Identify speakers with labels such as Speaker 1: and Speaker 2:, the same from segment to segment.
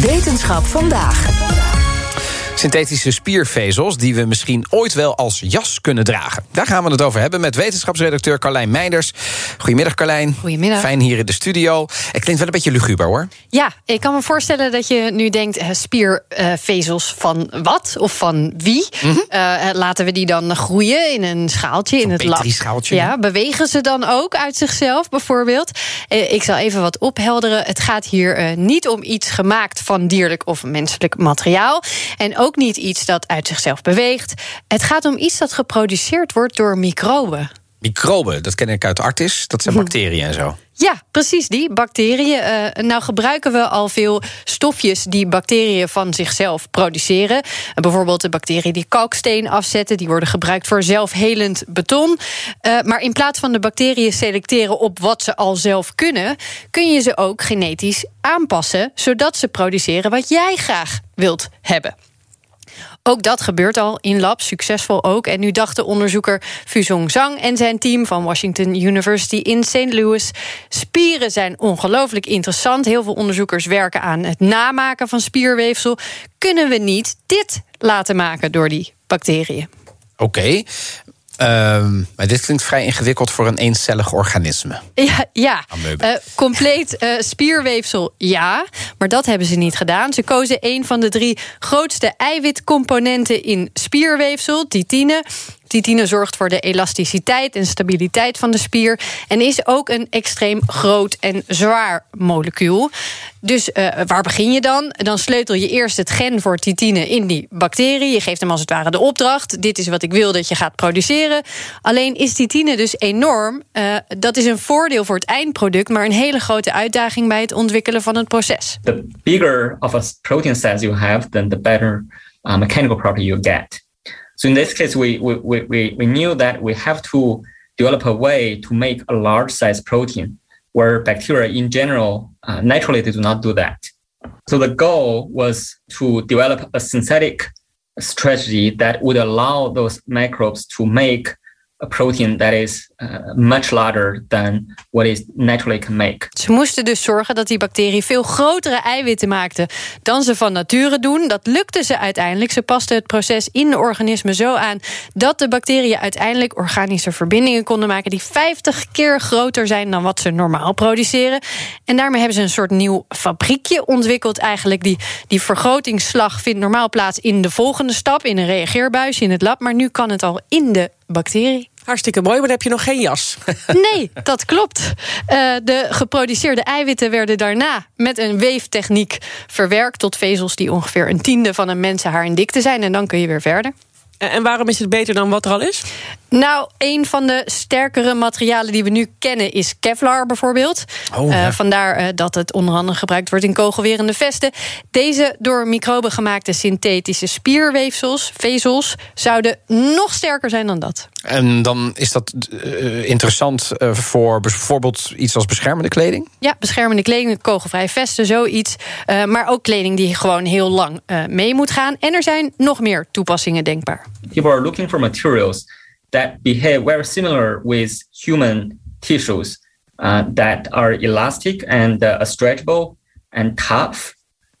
Speaker 1: Wetenschap vandaag.
Speaker 2: Synthetische spiervezels die we misschien ooit wel als jas kunnen dragen. Daar gaan we het over hebben met wetenschapsredacteur Carlijn Meinders. Goedemiddag Carlijn.
Speaker 3: Goedemiddag.
Speaker 2: Fijn hier in de studio. Het klinkt wel een beetje luguber hoor.
Speaker 3: Ja, ik kan me voorstellen dat je nu denkt... eh, spiervezels van wat of van wie? Eh, laten we die dan groeien in een schaaltje in het lab? Ja. bewegen ze dan ook uit zichzelf bijvoorbeeld? Eh, ik zal even wat ophelderen. Het gaat hier eh, niet om iets gemaakt van dierlijk of menselijk materiaal. En ook niet iets dat uit zichzelf beweegt. Het gaat om iets dat geproduceerd wordt door microben.
Speaker 2: Microben, dat ken ik uit Artis. Dat zijn bacteriën en zo.
Speaker 3: Ja, precies die, bacteriën. Eh, nou gebruiken we al veel stofjes die bacteriën van zichzelf produceren. Eh, bijvoorbeeld de bacteriën die kalksteen afzetten... die worden gebruikt voor zelfhelend beton. Eh, maar in plaats van de bacteriën selecteren op wat ze al zelf kunnen... kun je ze ook genetisch aanpassen... zodat ze produceren wat jij graag wilt hebben. Ook dat gebeurt al in labs, succesvol ook. En nu dacht de onderzoeker Fuzong Zhang en zijn team van Washington University in St. Louis. Spieren zijn ongelooflijk interessant. Heel veel onderzoekers werken aan het namaken van spierweefsel. Kunnen we niet dit laten maken door die bacteriën?
Speaker 2: Oké. Ehm, maar dit klinkt vrij ingewikkeld voor een eencellig organisme.
Speaker 3: Ja, ja. Eh, compleet eh, spierweefsel, ja. Maar dat hebben ze niet gedaan. Ze kozen een van de drie grootste eiwitcomponenten in spierweefsel, titine. Titine zorgt voor de elasticiteit en stabiliteit van de spier. En is ook een extreem groot en zwaar molecuul. Dus eh, waar begin je dan? Dan sleutel je eerst het gen voor titine in die bacterie. Je geeft hem als het ware de opdracht. Dit is wat ik wil dat je gaat produceren. Alleen is titine dus enorm. Eh, dat is een voordeel voor het eindproduct, maar een hele grote uitdaging bij het ontwikkelen van het proces.
Speaker 4: the bigger of a protein size you have, then the better uh, mechanical property you get. So in this case, we, we, we, we, knew that we have to develop a way to make a large size protein where bacteria in general, uh, naturally, they do not do that. So the goal was to develop a synthetic strategy that would allow those microbes to make a protein that is uh, much larger than what it naturally can make.
Speaker 3: Ze moesten dus zorgen dat die bacterie veel grotere eiwitten maakte dan ze van nature doen. Dat lukte ze uiteindelijk. Ze pasten het proces in de organismen zo aan dat de bacteriën uiteindelijk organische verbindingen konden maken die 50 keer groter zijn dan wat ze normaal produceren. En daarmee hebben ze een soort nieuw fabriekje ontwikkeld eigenlijk. Die, die vergrotingsslag vindt normaal plaats in de volgende stap, in een reageerbuisje in het lab. Maar nu kan het al in de bacterie.
Speaker 5: Hartstikke mooi, maar dan heb je nog geen jas.
Speaker 3: Nee, dat klopt. Eh, de geproduceerde eiwitten werden daarna met een weeftechniek verwerkt tot vezels die ongeveer een tiende van een mensenhaar in dikte zijn. En dan kun je weer verder.
Speaker 5: En waarom is het beter dan wat er al is?
Speaker 3: Nou, een van de sterkere materialen die we nu kennen is Kevlar bijvoorbeeld.
Speaker 5: Oh, ja.
Speaker 3: Eh, vandaar eh, dat het onder andere gebruikt wordt in kogelwerende vesten. Deze door microben gemaakte synthetische spierweefsels, vezels, zouden nog sterker zijn dan dat.
Speaker 2: En dan is dat eh, interessant eh, voor bijvoorbeeld iets als beschermende kleding?
Speaker 3: Ja, beschermende kleding, kogelvrij vesten, zoiets. Eh, maar ook kleding die gewoon heel lang eh, mee moet gaan. En er zijn nog meer toepassingen denkbaar.
Speaker 4: people are looking for materials that behave very similar with human tissues uh, that are elastic and uh, stretchable and tough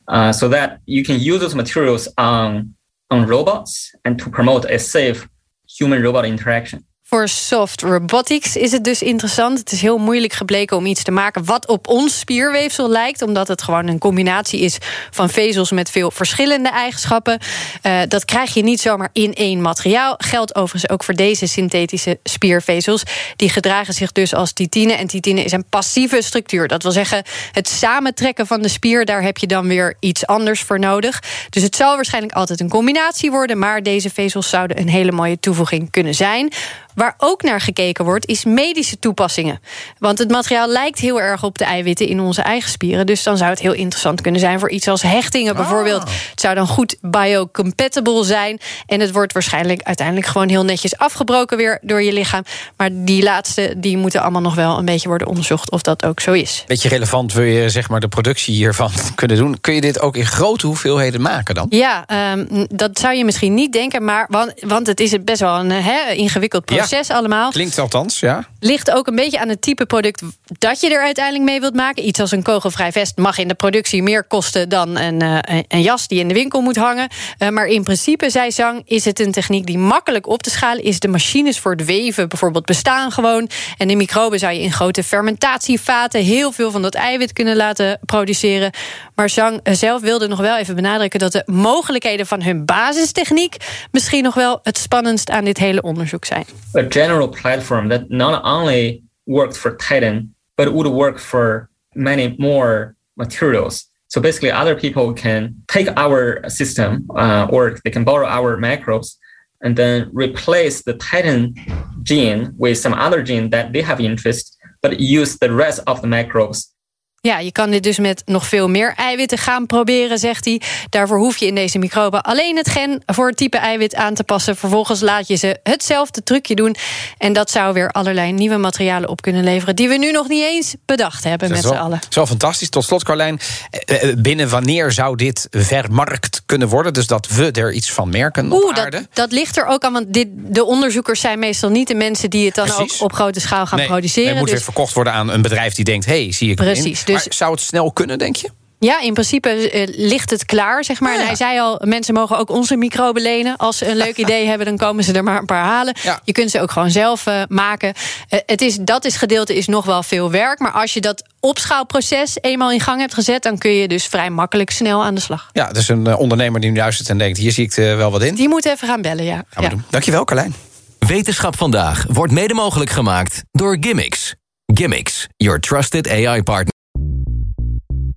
Speaker 4: uh, so that you can use those materials on, on robots and to promote a safe human robot interaction.
Speaker 3: Voor soft robotics is het dus interessant. Het is heel moeilijk gebleken om iets te maken wat op ons spierweefsel lijkt, omdat het gewoon een combinatie is van vezels met veel verschillende eigenschappen. Eh, dat krijg je niet zomaar in één materiaal. Geldt overigens ook voor deze synthetische spiervezels. Die gedragen zich dus als titine. En titine is een passieve structuur. Dat wil zeggen, het samentrekken van de spier, daar heb je dan weer iets anders voor nodig. Dus het zal waarschijnlijk altijd een combinatie worden, maar deze vezels zouden een hele mooie toevoeging kunnen zijn. Waar ook naar gekeken wordt, is medische toepassingen. Want het materiaal lijkt heel erg op de eiwitten in onze eigen spieren. Dus dan zou het heel interessant kunnen zijn voor iets als hechtingen bijvoorbeeld. Het zou dan goed biocompatible zijn. En het wordt waarschijnlijk uiteindelijk gewoon heel netjes afgebroken weer door je lichaam. Maar die laatste, die moeten allemaal nog wel een beetje worden onderzocht of dat ook zo is.
Speaker 2: Beetje relevant wil je zeg maar de productie hiervan kunnen doen. Kun je dit ook in grote hoeveelheden maken dan?
Speaker 3: Ja, um, dat zou je misschien niet denken, maar want, want het is best wel een he, ingewikkeld proces ja, allemaal.
Speaker 2: Klinkt althans, ja.
Speaker 3: Ligt ook een beetje aan het type product dat je er uiteindelijk mee wilt maken. Iets als een kogelvrij vest mag in de productie meer kosten dan een, uh, een jas die in de winkel moet hangen. Uh, maar in principe, zei Zang, is het een techniek die makkelijk op te schalen is. De machines voor het weven bijvoorbeeld bestaan gewoon. En de microben zou je in grote fermentatievaten heel veel van dat eiwit kunnen laten produceren. Maar Zhang zelf wilde nog wel even benadrukken dat de mogelijkheden van hun basistechniek misschien nog wel het spannendst aan dit hele onderzoek zijn.
Speaker 4: A general platform that not only worked for Titan, but would work for many more materials. So basically, other people can take our system uh, or they can borrow our microbes and then replace the Titan gene with some other gene that they have interest, but use the rest of the microbes
Speaker 3: Ja, je kan dit dus met nog veel meer eiwitten gaan proberen, zegt hij. Daarvoor hoef je in deze microben alleen het gen voor het type eiwit aan te passen. Vervolgens laat je ze hetzelfde trucje doen. En dat zou weer allerlei nieuwe materialen op kunnen leveren... die we nu nog niet eens bedacht hebben met z'n allen.
Speaker 2: Wel fantastisch. Tot slot, Carlijn, binnen wanneer zou dit vermarkt kunnen worden? Dus dat we er iets van merken
Speaker 3: Oeh, dat, dat, ligt er ook aan, want dit, de onderzoekers zijn meestal niet de mensen... die het dan
Speaker 2: Precies.
Speaker 3: ook op grote schaal gaan
Speaker 2: nee,
Speaker 3: produceren.
Speaker 2: Het moet
Speaker 3: dus...
Speaker 2: weer verkocht worden aan een bedrijf die denkt... hé, hey, zie ik
Speaker 3: Precies,
Speaker 2: dus... Maar zou het snel kunnen, denk je?
Speaker 3: Ja, in principe uh, ligt het klaar, zeg maar.
Speaker 2: Ah, ja.
Speaker 3: En hij zei al, mensen mogen ook onze microben lenen. Als ze een leuk idee hebben, dan komen ze er maar een paar halen.
Speaker 2: Ja.
Speaker 3: Je kunt ze ook gewoon zelf uh, maken. Uh, het is, dat is gedeelte is nog wel veel werk. Maar als je dat opschaalproces eenmaal in gang hebt gezet... dan kun je dus vrij makkelijk snel aan de slag.
Speaker 2: Ja, dus een ondernemer die nu luistert en denkt... hier zie ik wel wat in.
Speaker 3: Die moet even gaan bellen, ja.
Speaker 2: Gaan we
Speaker 3: ja.
Speaker 2: doen. Dankjewel, Carlijn.
Speaker 6: Wetenschap vandaag wordt mede mogelijk gemaakt door Gimmicks. Gimmicks, your trusted AI partner.